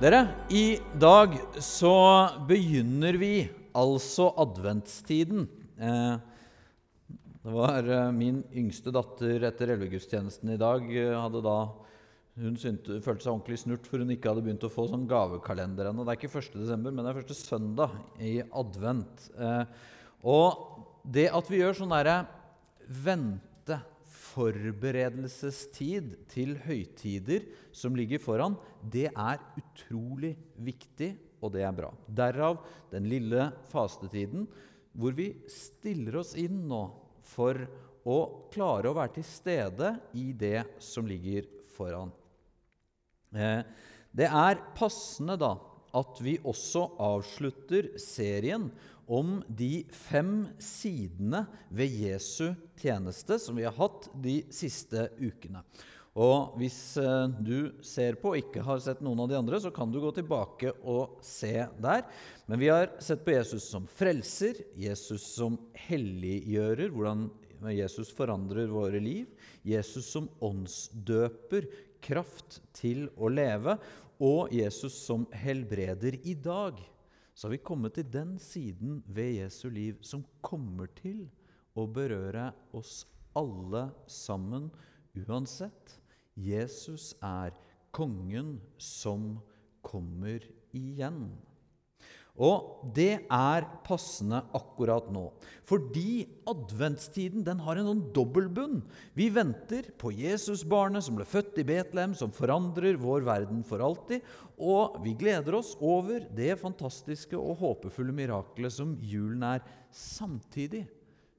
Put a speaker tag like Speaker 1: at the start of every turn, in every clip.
Speaker 1: Dere, i dag så begynner vi altså adventstiden. Eh, det var eh, min yngste datter etter elvegudstjenesten i dag. eh, hadde da Hun synte, følte seg ordentlig snurt, for hun ikke hadde begynt å få sånn gavekalender ennå. Det er ikke 1. desember, men det er første søndag i advent. Og det at vi gjør sånn derre vente forberedelsestid til høytider som ligger foran, det er utrolig viktig, og det er bra. Derav den lille fastetiden hvor vi stiller oss inn nå for å klare å være til stede i det som ligger foran. Eh, Det er passende da at vi også avslutter serien om de fem sidene ved Jesu tjeneste som vi har hatt de siste ukene. Og hvis eh, du ser på og ikke har sett noen av de andre, så kan du gå tilbake og se der. Men vi har sett på Jesus som frelser, Jesus som helliggjører, hvordan Jesus forandrer våre liv, Jesus som åndsdøper, kraft til å leve, og Jesus som helbreder. I dag så har vi kommet til den siden ved Jesu liv som kommer til å berøre oss alle sammen uansett. Jesus er kongen som kommer igjen. Og det er passende akkurat nå. Fordi adventstiden den har en sånn dobbeltbunn. Vi venter på Jesusbarnet som ble født i Betlehem, som forandrer vår verden for alltid. Og vi gleder oss over det fantastiske og håpefulle mirakelet som julen er. Samtidig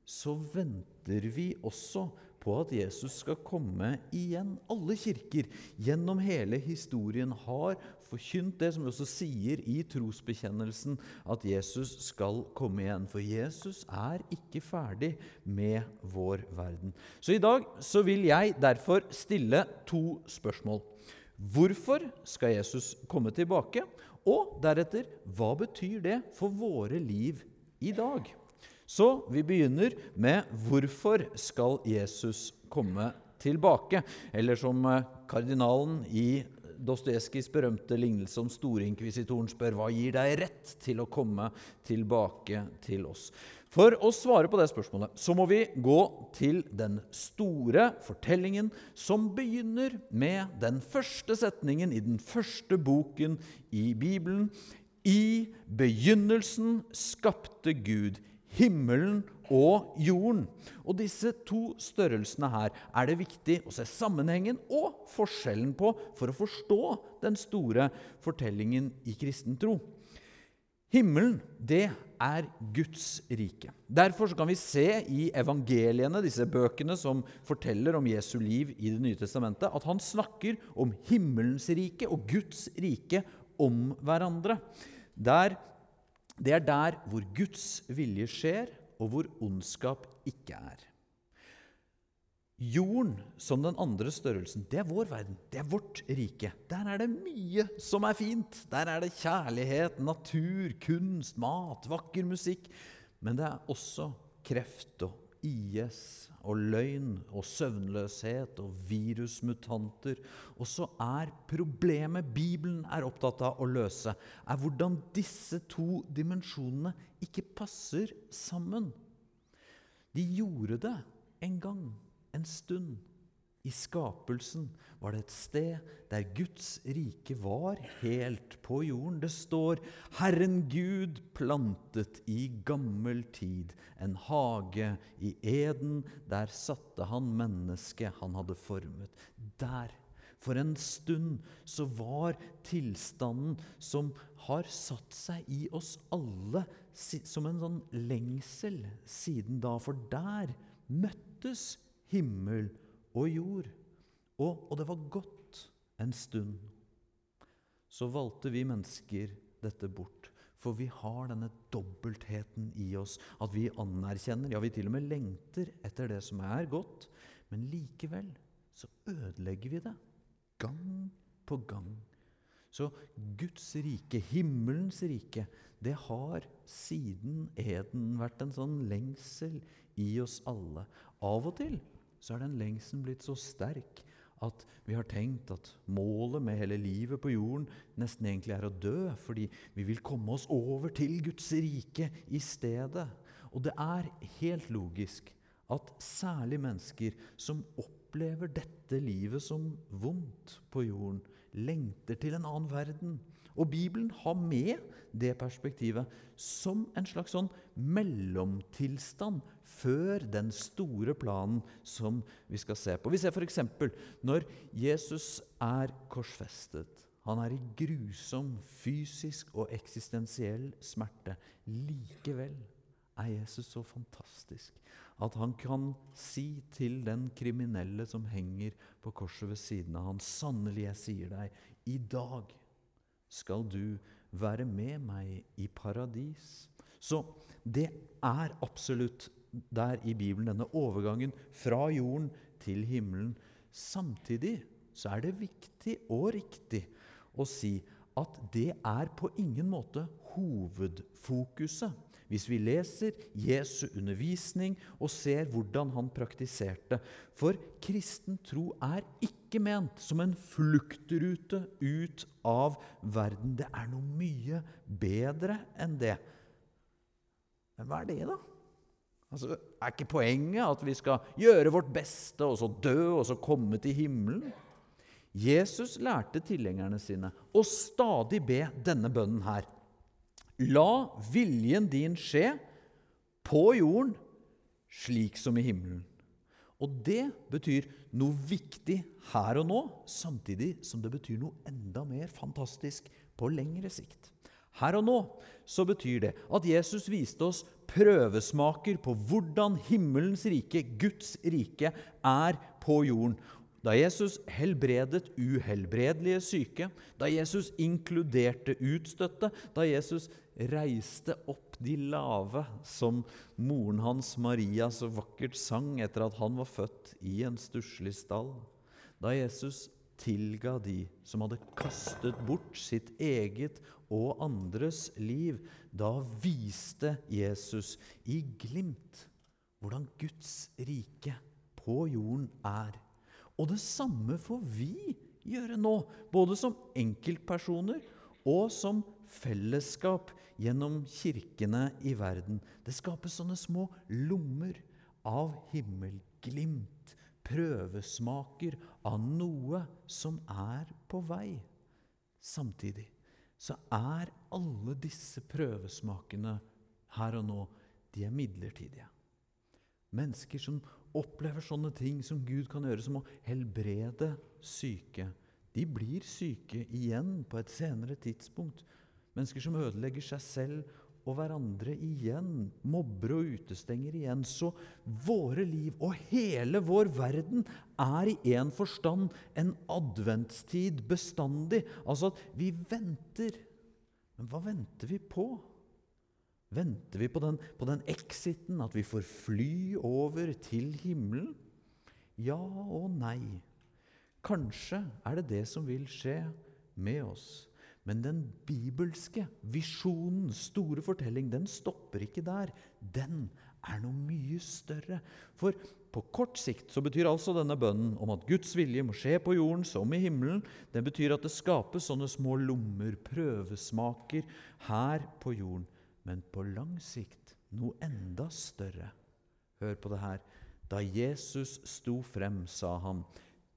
Speaker 1: så venter vi også på at Jesus skal komme igjen. Alle kirker gjennom hele historien har forkynt det som vi også sier i trosbekjennelsen, at Jesus skal komme igjen. For Jesus er ikke ferdig med vår verden. Så i dag så vil jeg derfor stille to spørsmål. Hvorfor skal Jesus komme tilbake? Og deretter, hva betyr det for våre liv i dag? Så vi begynner med hvorfor skal Jesus komme tilbake? Eller som eh, kardinalen i Dostojevskijs berømte lignelse om storinkvisitoren spør hva gir deg rett til å komme tilbake til oss? For å svare på det spørsmålet så må vi gå til den store fortellingen som begynner med den første setningen i den første boken i Bibelen. I begynnelsen skapte Gud himmelen og jorden. Og disse to størrelsene her er det viktig å se sammenhengen og forskjellen på for å forstå den store fortellingen i kristen tro. Himmelen, det er Guds rike. Derfor kan vi se i evangeliene, disse bøkene som forteller om Jesu liv i Det nye testamentet, at han snakker om himmelens rike og Guds rike om hverandre. Der det er der hvor Guds vilje skjer, og hvor ondskap ikke er. Jorden som den andre størrelsen, det er vår verden. Det er vårt rike. Der er det mye som er fint. Der er det kjærlighet, natur, kunst, mat, vakker musikk. Men det er også kreft og IS og løgn og søvnløshet og virusmutanter. Og så er problemet Bibelen er opptatt av å løse, er hvordan disse to dimensjonene ikke passer sammen. De gjorde det en gang, en stund. I skapelsen var det et sted der Guds rike var helt på jorden. Det står 'Herren Gud plantet i gammel tid en hage i Eden'. Der satte han mennesket han hadde formet. Der, for en stund, så var tilstanden som har satt seg i oss alle, som en sånn lengsel siden da. For der møttes himmel og jord. Og, og, det var godt en stund. Så valgte vi mennesker dette bort. For vi har denne dobbeltheten i oss. At vi anerkjenner, ja, vi til og med lengter etter det som er godt. Men likevel så ødelegger vi det. Gang på gang. Så Guds rike, himmelens rike, det har siden eden vært en sånn lengsel i oss alle. Av og til så er den lengselen blitt så sterk at vi har tenkt at målet med hele livet på jorden nesten egentlig er å dø, fordi vi vil komme oss over til Guds rike i stedet. Og det er helt logisk at særlig mennesker som opplever dette livet som vondt på jorden, lengter til en annen verden. Og Bibelen har med det perspektivet som en slags sånn mellomtilstand før den store planen som vi skal se på. Vi ser f.eks. når Jesus er korsfestet. Han er i grusom fysisk og eksistensiell smerte. Likevel er Jesus så fantastisk at han kan si til den kriminelle som henger på korset ved siden av han, sannelig, jeg sier deg, i dag skal du være med meg i paradis. Så det er absolutt der i Bibelen, denne overgangen fra jorden til himmelen. Samtidig så er det viktig og riktig å si at det er på ingen måte hovedfokuset. Hvis vi leser Jesu undervisning og ser hvordan han praktiserte. For kristen tro er ikke ment som en fluktrute ut av verden. Det er noe mye bedre enn det. Men hva er det, da? Altså, er ikke poenget at vi skal gjøre vårt beste, og så dø, og så komme til himmelen? Jesus lærte tilhengerne sine å stadig be denne bønnen her. La viljen din skje på jorden slik som i himmelen. Og det betyr noe viktig her og nå, samtidig som det betyr noe enda mer fantastisk på lengre sikt. Her og nå så betyr det at Jesus viste oss prøvesmaker på hvordan himmelens rike, Guds rike, er på jorden. Da Jesus helbredet uhelbredelige syke, da Jesus inkluderte utstøtte, da Jesus reiste opp de lave, som moren hans Maria så vakkert sang etter at han var født i en stusslig stall, da Jesus tilga de som hadde kastet bort sitt eget og andres liv, da viste Jesus i glimt hvordan Guds rike på jorden er. Og det samme får vi gjøre nå, både som enkeltpersoner og som fellesskap gjennom kirkene i verden. Det skapes sånne små lommer av himmelglimt, prøvesmaker av noe som er på vei. Samtidig så er alle disse prøvesmakene her og nå, de er midlertidige. Mennesker som opplever sånne ting som Gud kan gjøre, som å helbrede syke. De blir syke igjen på et senere tidspunkt. Mennesker som ødelegger seg selv og hverandre igjen, mobber og utestenger igjen. Så våre liv og hele vår verden er i en forstand en adventstid bestandig. Altså at vi venter. Men hva venter vi på? Venter vi på den, på den exiten, at vi får fly over til himmelen? Ja og nei. Kanskje er det det som vil skje med oss. Men den bibelske visjonen, store fortelling, den stopper ikke der. Den er noe mye større. For på kort sikt så betyr altså denne bønnen om at Guds vilje må skje på jorden som i himmelen, den betyr at det skapes sånne små lommer, prøvesmaker, her på jorden men på lang sikt noe enda større. Hør på det her. Da Jesus sto frem, sa han,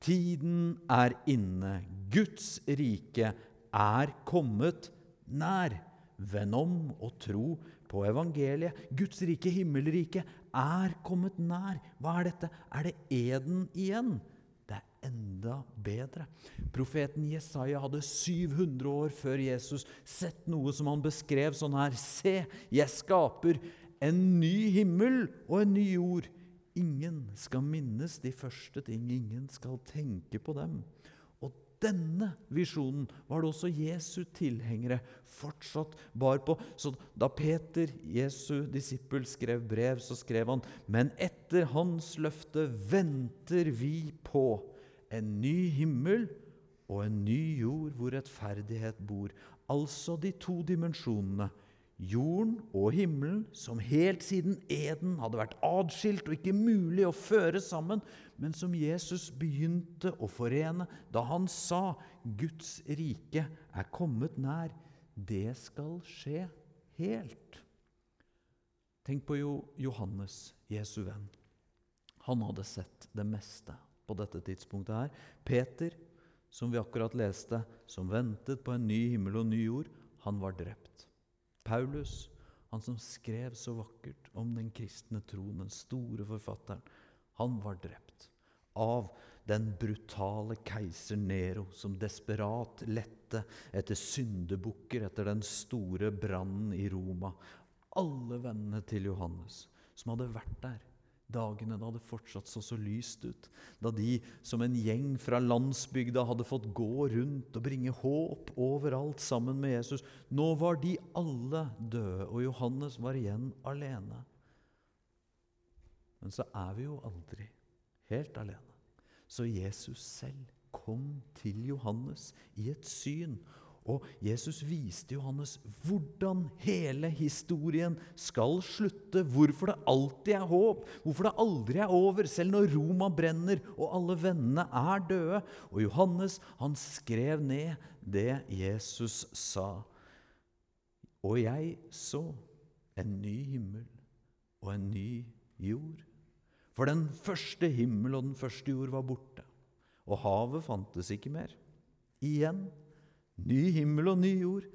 Speaker 1: tiden er inne, Guds rike er kommet nær. Vend om og tro på evangeliet. Guds rike, himmelriket, er kommet nær. Hva er dette? Er det eden igjen? Det er enda bedre. Profeten Jesaja hadde 700 år før Jesus sett noe som han beskrev sånn her. Se, jeg skaper en ny himmel og en ny jord. Ingen skal minnes de første ting, ingen skal tenke på dem. Denne visjonen var det også Jesu tilhengere fortsatt bar på. Så da Peter, Jesu disippel, skrev brev, så skrev han Men etter hans løfte venter vi på en ny himmel og en ny jord hvor rettferdighet bor. Altså de to dimensjonene Jorden og himmelen, som helt siden Eden hadde vært adskilt og ikke mulig å føre sammen, men som Jesus begynte å forene da han sa 'Guds rike er kommet nær', det skal skje helt. Tenk på jo Johannes, Jesu venn. Han hadde sett det meste på dette tidspunktet her. Peter, som vi akkurat leste, som ventet på en ny himmel og ny jord, han var drept. Paulus, han som skrev så vakkert om den kristne troen, den store forfatteren, han var drept av den brutale keiser Nero, som desperat lette etter syndebukker etter den store brannen i Roma. Alle vennene til Johannes som hadde vært der dagene da det fortsatt så så lyst ut, da de som en gjeng fra landsbygda hadde fått gå rundt og bringe håp overalt sammen med Jesus. Nå var de alle døde, og Johannes var igjen alene. Men så er vi jo aldri helt alene. Så Jesus selv kom til Johannes i et syn og Jesus viste Johannes hvordan hele historien skal slutte, hvorfor det alltid er håp, hvorfor det aldri er over, selv når Roma brenner og alle vennene er døde. Og Johannes han skrev ned det Jesus sa. Og jeg så en ny himmel og en ny jord. For den første himmel og den første jord var borte, og havet fantes ikke mer. Igjen Ny himmel og ny jord.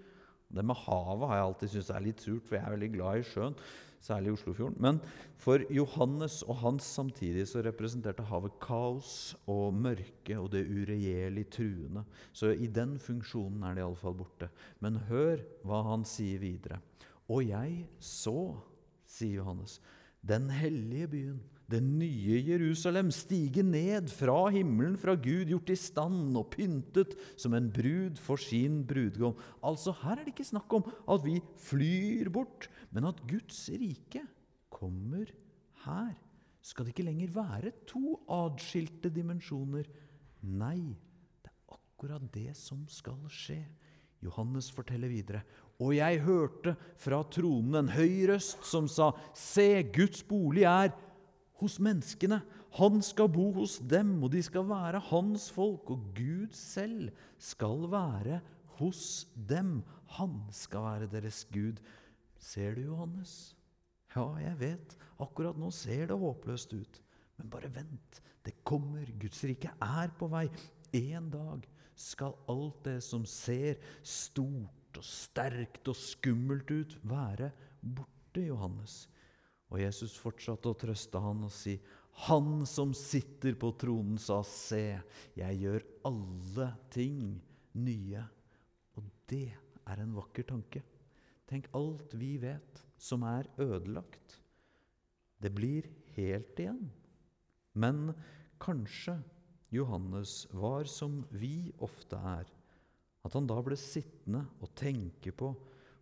Speaker 1: Det med havet har jeg alltid syntes er litt surt, for jeg er veldig glad i sjøen. Særlig i Oslofjorden. Men for Johannes og hans samtidig så representerte havet kaos og mørke og det uregjerlig truende. Så i den funksjonen er det iallfall borte. Men hør hva han sier videre. Og jeg så, sier Johannes, den hellige byen det nye Jerusalem stige ned fra himmelen, fra Gud, gjort i stand og pyntet som en brud for sin brudgom. Altså, Her er det ikke snakk om at vi flyr bort, men at Guds rike kommer her. Skal det ikke lenger være to adskilte dimensjoner? Nei, det er akkurat det som skal skje. Johannes forteller videre. Og jeg hørte fra tronen en høy røst som sa, Se, Guds bolig er hos menneskene. Han skal bo hos dem, og de skal være hans folk. Og Gud selv skal være hos dem. Han skal være deres Gud. Ser du, Johannes? Ja, jeg vet. Akkurat nå ser det håpløst ut. Men bare vent. Det kommer. Guds rike er på vei. En dag skal alt det som ser stort og sterkt og skummelt ut, være borte, Johannes. Og Jesus fortsatte å trøste han og si, 'Han som sitter på tronen, sa, se, jeg gjør alle ting nye.' Og det er en vakker tanke. Tenk alt vi vet som er ødelagt. Det blir helt igjen. Men kanskje Johannes var som vi ofte er, at han da ble sittende og tenke på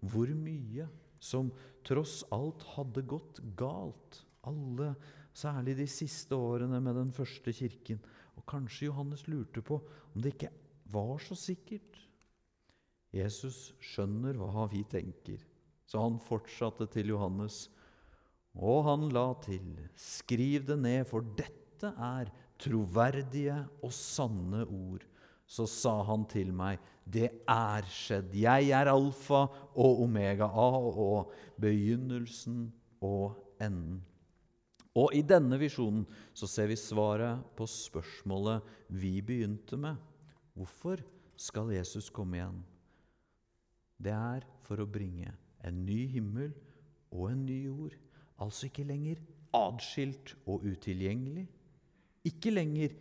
Speaker 1: hvor mye som tross alt hadde gått galt. Alle, særlig de siste årene med den første kirken. Og kanskje Johannes lurte på om det ikke var så sikkert. Jesus skjønner hva vi tenker, så han fortsatte til Johannes. Og han la til, skriv det ned, for dette er troverdige og sanne ord så sa han til meg, 'Det er skjedd. Jeg er alfa og omega, A og begynnelsen og enden.' Og i denne visjonen så ser vi svaret på spørsmålet vi begynte med. Hvorfor skal Jesus komme igjen? Det er for å bringe en ny himmel og en ny jord. Altså ikke lenger adskilt og utilgjengelig. Ikke lenger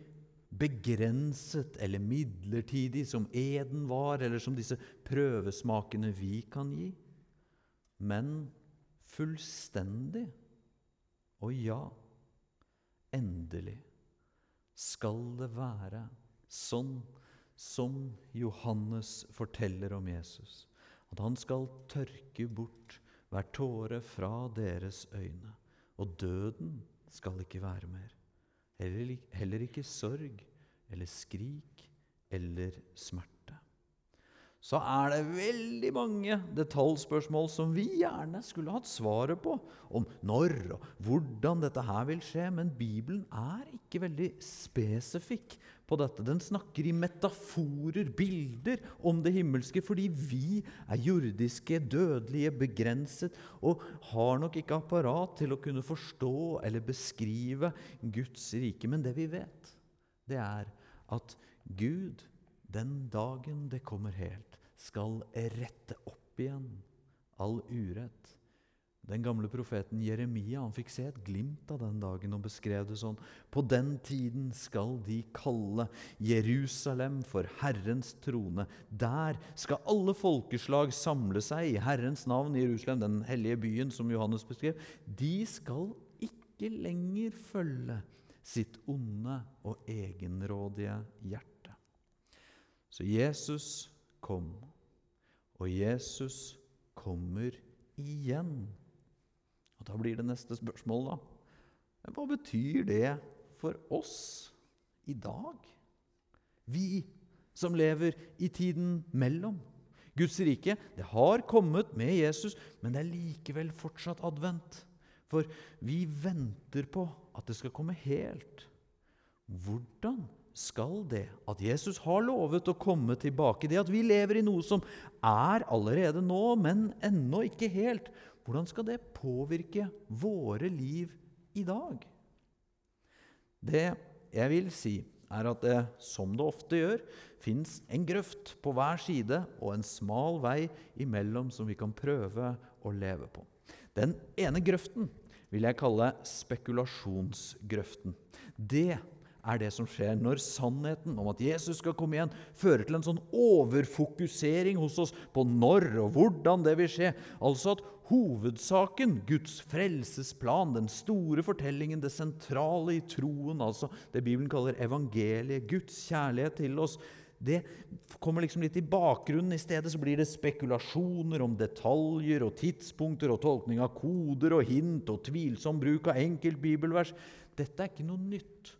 Speaker 1: begrenset eller midlertidig, som eden var, eller som disse prøvesmakene vi kan gi, men fullstendig. Og ja, endelig skal det være sånn som Johannes forteller om Jesus. At han skal tørke bort hver tåre fra deres øyne. Og døden skal ikke være mer. Heller ikke sorg eller skrik eller smerte. så er det veldig mange detaljspørsmål som vi gjerne skulle hatt svaret på. Om når og hvordan dette her vil skje. Men Bibelen er ikke veldig spesifikk på dette. Den snakker i metaforer, bilder, om det himmelske, fordi vi er jordiske, dødelige, begrenset og har nok ikke apparat til å kunne forstå eller beskrive Guds rike. Men det vi vet, det er at Gud den dagen det kommer helt, skal rette opp igjen all urett. Den gamle profeten Jeremia han fikk se et glimt av den dagen og beskrev det sånn. På den tiden skal de kalle Jerusalem for Herrens trone. Der skal alle folkeslag samle seg i Herrens navn i Jerusalem, den hellige byen som Johannes beskrev. De skal ikke lenger følge sitt onde og egenrådige hjerte. Så Jesus kom, og Jesus kommer igjen. Da blir det neste spørsmål, da. Hva betyr det for oss i dag? Vi som lever i tiden mellom. Guds rike det har kommet med Jesus, men det er likevel fortsatt advent. For vi venter på at det skal komme helt. Hvordan skal det at Jesus har lovet å komme tilbake, det at vi lever i noe som er allerede nå, men ennå ikke helt, hvordan skal det påvirke våre liv i dag? Det jeg vil si, er at det, som det ofte gjør, fins en grøft på hver side og en smal vei imellom som vi kan prøve å leve på. Den ene grøften vil jeg kalle spekulasjonsgrøften. Det er det som skjer når sannheten om at Jesus skal komme igjen, fører til en sånn overfokusering hos oss på når og hvordan det vil skje. Altså at hovedsaken, Guds frelsesplan, den store fortellingen, det sentrale i troen, altså det Bibelen kaller evangeliet, Guds kjærlighet til oss, det kommer liksom litt i bakgrunnen. I stedet så blir det spekulasjoner om detaljer og tidspunkter og tolkning av koder og hint og tvilsom bruk av enkelt bibelvers. Dette er ikke noe nytt.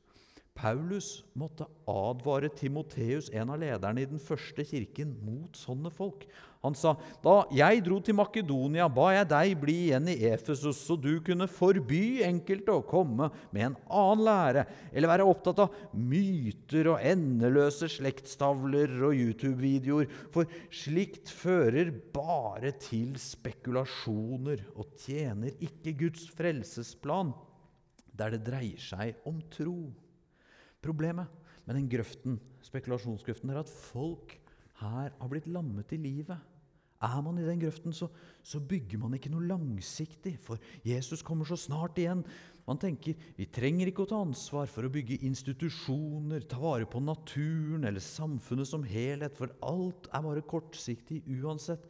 Speaker 1: Paulus måtte advare Timoteus, en av lederne i den første kirken, mot sånne folk. Han sa, 'Da jeg dro til Makedonia, ba jeg deg bli igjen i Efesus, så du kunne forby enkelte å komme med en annen lære, eller være opptatt av myter og endeløse slektstavler og YouTube-videoer, for slikt fører bare til spekulasjoner og tjener ikke Guds frelsesplan, der det dreier seg om tro. Problemet med den grøften, spekulasjonsgrøften er at folk her har blitt lammet i livet. Er man i den grøften, så, så, bygger man ikke noe langsiktig, for Jesus kommer så snart igjen. Man tenker vi trenger ikke å ta ansvar for å bygge institusjoner, ta vare på naturen eller samfunnet som helhet, for alt er bare kortsiktig uansett.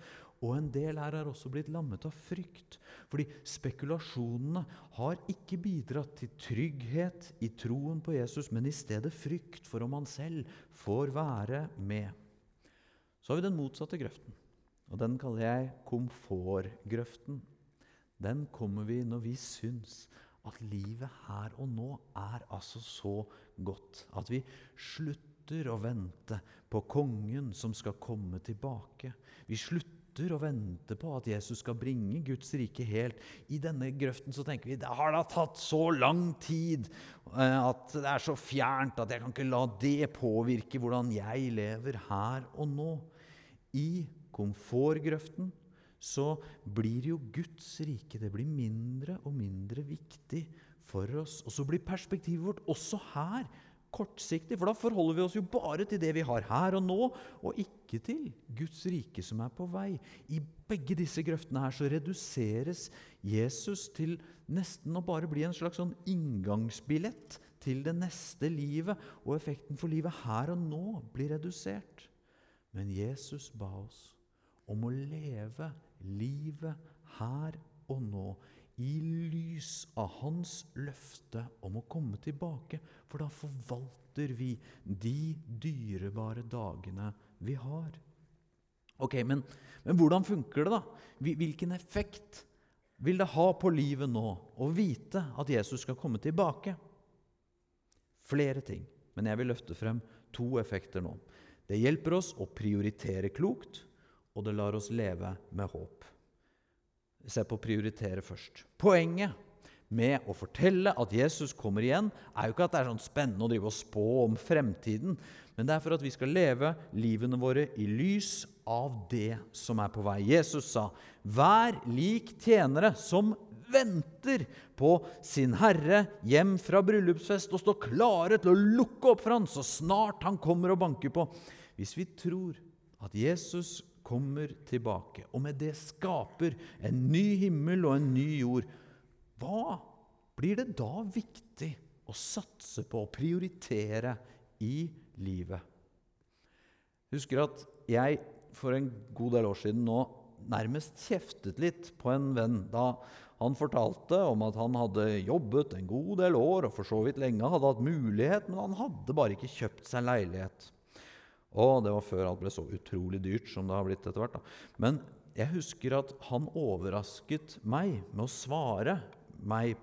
Speaker 1: Og en del her er også blitt lammet av frykt. Fordi spekulasjonene har ikke bidratt til trygghet i troen på Jesus, men i stedet frykt for om han selv får være med. Så har vi den motsatte grøften, og den kaller jeg komfortgrøften. Den kommer vi når vi syns at livet her og nå er altså så godt at vi slutter å vente på kongen som skal komme tilbake. Vi slutter slutter og venter på at Jesus skal bringe Guds rike helt. I denne grøften så tenker vi det har da tatt så lang tid eh, at det er så fjernt at jeg kan ikke la det påvirke hvordan jeg lever her og nå. I komfortgrøften så blir jo Guds rike det blir mindre og mindre viktig for oss. Og så blir perspektivet vårt også her kortsiktig, for da forholder vi oss jo bare til det vi har her og nå, og ikke til Guds rike som er på vei. I begge disse grøftene her så reduseres Jesus til nesten å bare bli en slags sånn inngangsbillett til det neste livet, og effekten for livet her og nå blir redusert. Men Jesus ba oss om å leve livet her og nå i lys av hans løfte om å komme tilbake, for da forvalter vi de dyrebare dagene vi har. Ok, Men, men hvordan funker det, da? Hvilken effekt vil det ha på livet nå å vite at Jesus skal komme tilbake? Flere ting, men jeg vil løfte frem to effekter nå. Det hjelper oss å prioritere klokt, og det lar oss leve med håp. Se på å prioritere først. Poenget med å fortelle at Jesus kommer igjen, er jo ikke at det er sånn spennende å drive og spå om fremtiden, men det er for at vi skal leve livene våre i lys av det som er på vei. Jesus sa, 'Vær lik tjenere som venter på sin herre hjem fra bryllupsfest og står klare til å lukke opp for han så snart han kommer og banker på.' Hvis vi tror at Jesus kommer tilbake, og med det skaper en ny himmel og en ny jord, hva blir det da viktig å satse på og prioritere i livet? Husker at jeg for en god del år siden nå nærmest kjeftet litt på en venn da han fortalte om at han hadde jobbet en god del år og for så vidt lenge hadde hatt mulighet, men han hadde bare ikke kjøpt seg leilighet. Og det var før alt ble så utrolig dyrt som det har blitt etter hvert. Da. Men jeg husker at han overrasket meg med å svare meg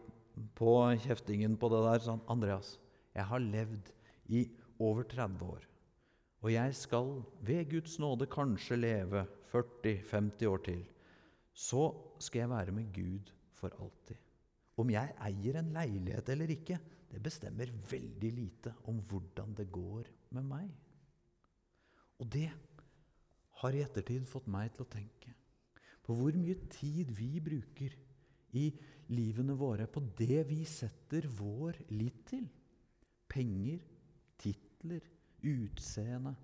Speaker 1: på kjeftingen på det der sånn 'Andreas, jeg har levd i over 30 år, og jeg skal ved Guds nåde kanskje leve 40-50 år til. Så skal jeg være med Gud for alltid. Om jeg eier en leilighet eller ikke, det bestemmer veldig lite om hvordan det går med meg. Og det har i ettertid fått meg til å tenke på hvor mye tid vi bruker i livene våre på det vi setter vår lit til. Penger, titler, utseende,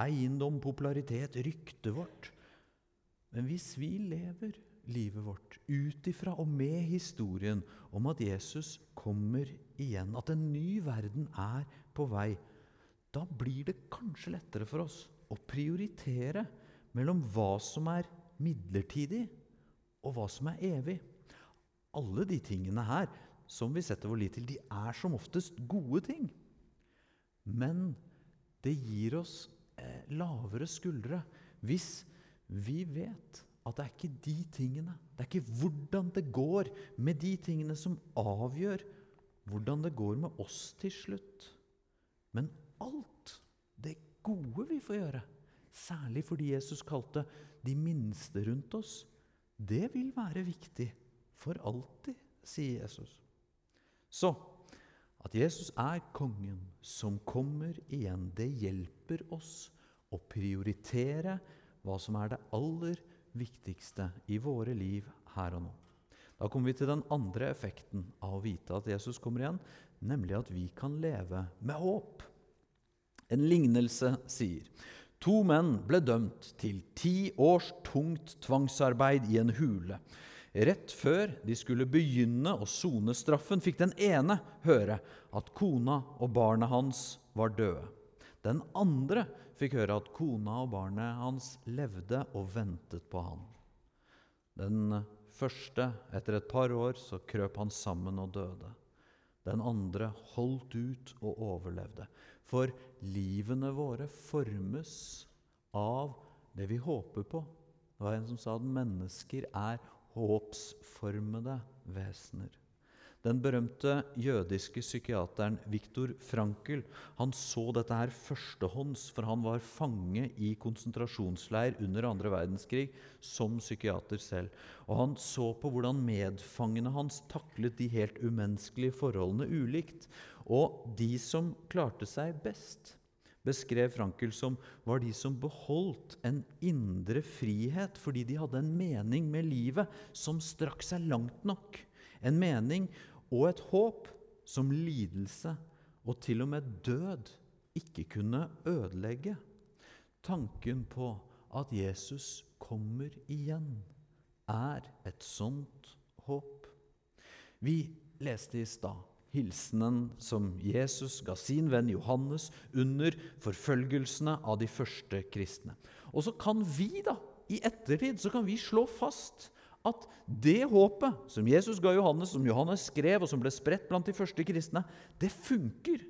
Speaker 1: eiendom, popularitet, ryktet vårt. Men hvis vi lever livet vårt ut ifra og med historien om at Jesus kommer igjen, at en ny verden er på vei, da blir det kanskje lettere for oss å prioritere mellom hva som er midlertidig, og hva som er evig. Alle de tingene her som vi setter vår lit til, de er som oftest gode ting. Men det gir oss eh, lavere skuldre hvis vi vet at det er ikke de tingene, det er ikke hvordan det går med de tingene som avgjør hvordan det går med oss til slutt. Men alt det gode vi får gjøre, særlig fordi Jesus kalte de minste rundt oss, det vil være viktig for alltid, sier Jesus. Så at Jesus er kongen som kommer igjen, det hjelper oss å prioritere hva som er det aller viktigste i våre liv her og nå. Da kommer vi til den andre effekten av å vite at Jesus kommer igjen, nemlig at vi kan leve med håp. En lignelse sier to menn ble dømt til ti års tungt tvangsarbeid i en hule. Rett før de skulle begynne å sone straffen, fikk den ene høre at kona og barnet hans var døde. Den andre fikk høre at kona og barnet hans levde og ventet på han. Den første, etter et par år, så krøp han sammen og døde. Den andre holdt ut og overlevde. For livene våre formes av det vi håper på. Det var en som sa at mennesker er håpsformede vesener. Den berømte jødiske psykiateren Viktor Frankel han så dette her førstehånds, for han var fange i konsentrasjonsleir under andre verdenskrig som psykiater selv. Og han så på hvordan medfangene hans taklet de helt umenneskelige forholdene ulikt. Og de som klarte seg best, beskrev Frankel som var de som beholdt en indre frihet fordi de hadde en mening med livet som strakk seg langt nok. En mening og et håp som lidelse og til og med død ikke kunne ødelegge. Tanken på at Jesus kommer igjen, er et sånt håp. Vi leste i stad hilsenen som Jesus ga sin venn Johannes under forfølgelsene av de første kristne. Og så kan vi da, i ettertid så kan vi slå fast at det håpet som Jesus ga Johannes, som Johannes skrev, og som ble spredt blant de første kristne, det funker.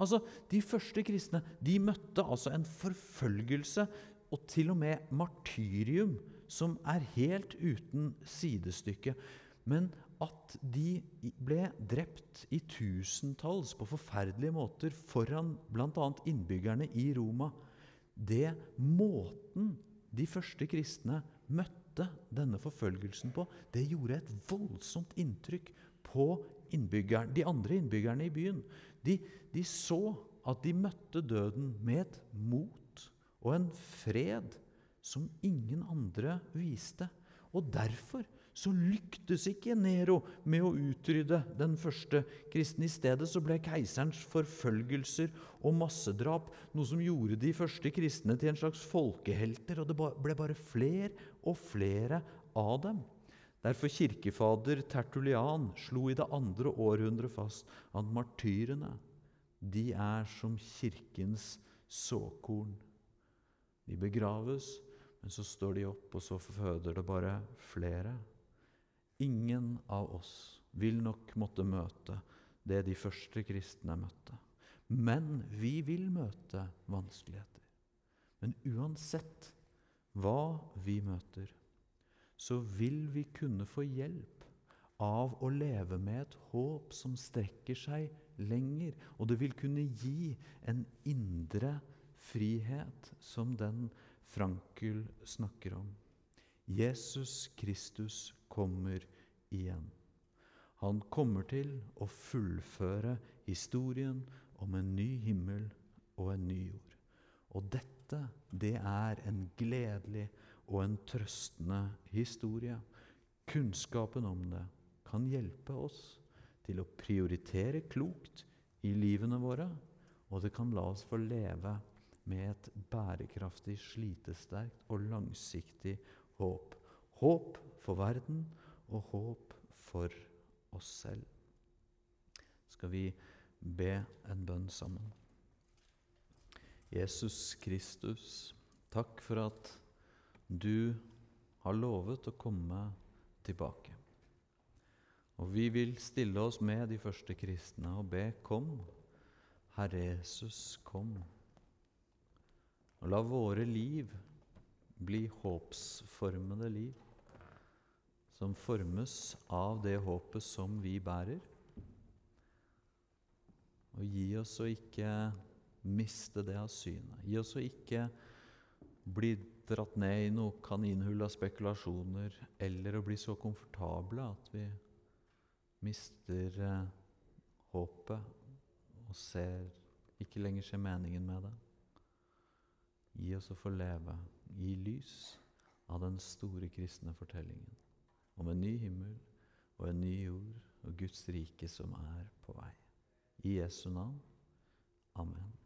Speaker 1: Altså, De første kristne de møtte altså en forfølgelse og til og med martyrium som er helt uten sidestykke. Men at de ble drept i tusentalls på forferdelige måter foran bl.a. innbyggerne i Roma, det måten de første kristne møtte denne forfølgelsen på, det gjorde et voldsomt inntrykk på de andre innbyggerne i byen. De, de så at de møtte døden med et mot og en fred som ingen andre viste. Og derfor så lyktes ikke Nero med å utrydde den første kristne. I stedet så ble keiserens forfølgelser og massedrap noe som gjorde de første kristne til en slags folkehelter, og det ble bare flere og flere av dem. Derfor kirkefader Tertulian slo i det andre århundret fast at martyrene de er som kirkens såkorn. De begraves, men så står de opp, og så føder det bare flere. Ingen av oss vil nok måtte møte det de første kristne møtte. Men vi vil møte vanskeligheter. Men uansett hva vi møter, så vil vi kunne få hjelp av å leve med et håp som strekker seg lenger. Og det vil kunne gi en indre frihet som den Frankel snakker om. Jesus Kristus kommer igjen. Han kommer til å fullføre historien om en ny himmel og en ny jord. Og dette, det er en gledelig og en trøstende historie. Kunnskapen om det kan hjelpe oss til å prioritere klokt i livene våre, og det kan la oss få leve med et bærekraftig, slitesterkt og langsiktig håp. Håp for verden og håp for oss selv. Skal vi be en bønn sammen? Jesus Kristus, takk for at du har lovet å komme tilbake. Og vi vil stille oss med de første kristne og be Kom, Herre Jesus, kom. Og la våre liv bli håpsformede liv, som formes av det håpet som vi bærer. Og gi oss å ikke miste det av synet. Gi oss å ikke bli dratt ned i noe kaninhull av spekulasjoner, eller å bli så komfortable at vi mister eh, håpet og ser, ikke lenger ser meningen med det. Gi oss å få leve gi lys av den store kristne fortellingen om en ny himmel og en ny jord og Guds rike som er på vei. I Jesu navn. Amen.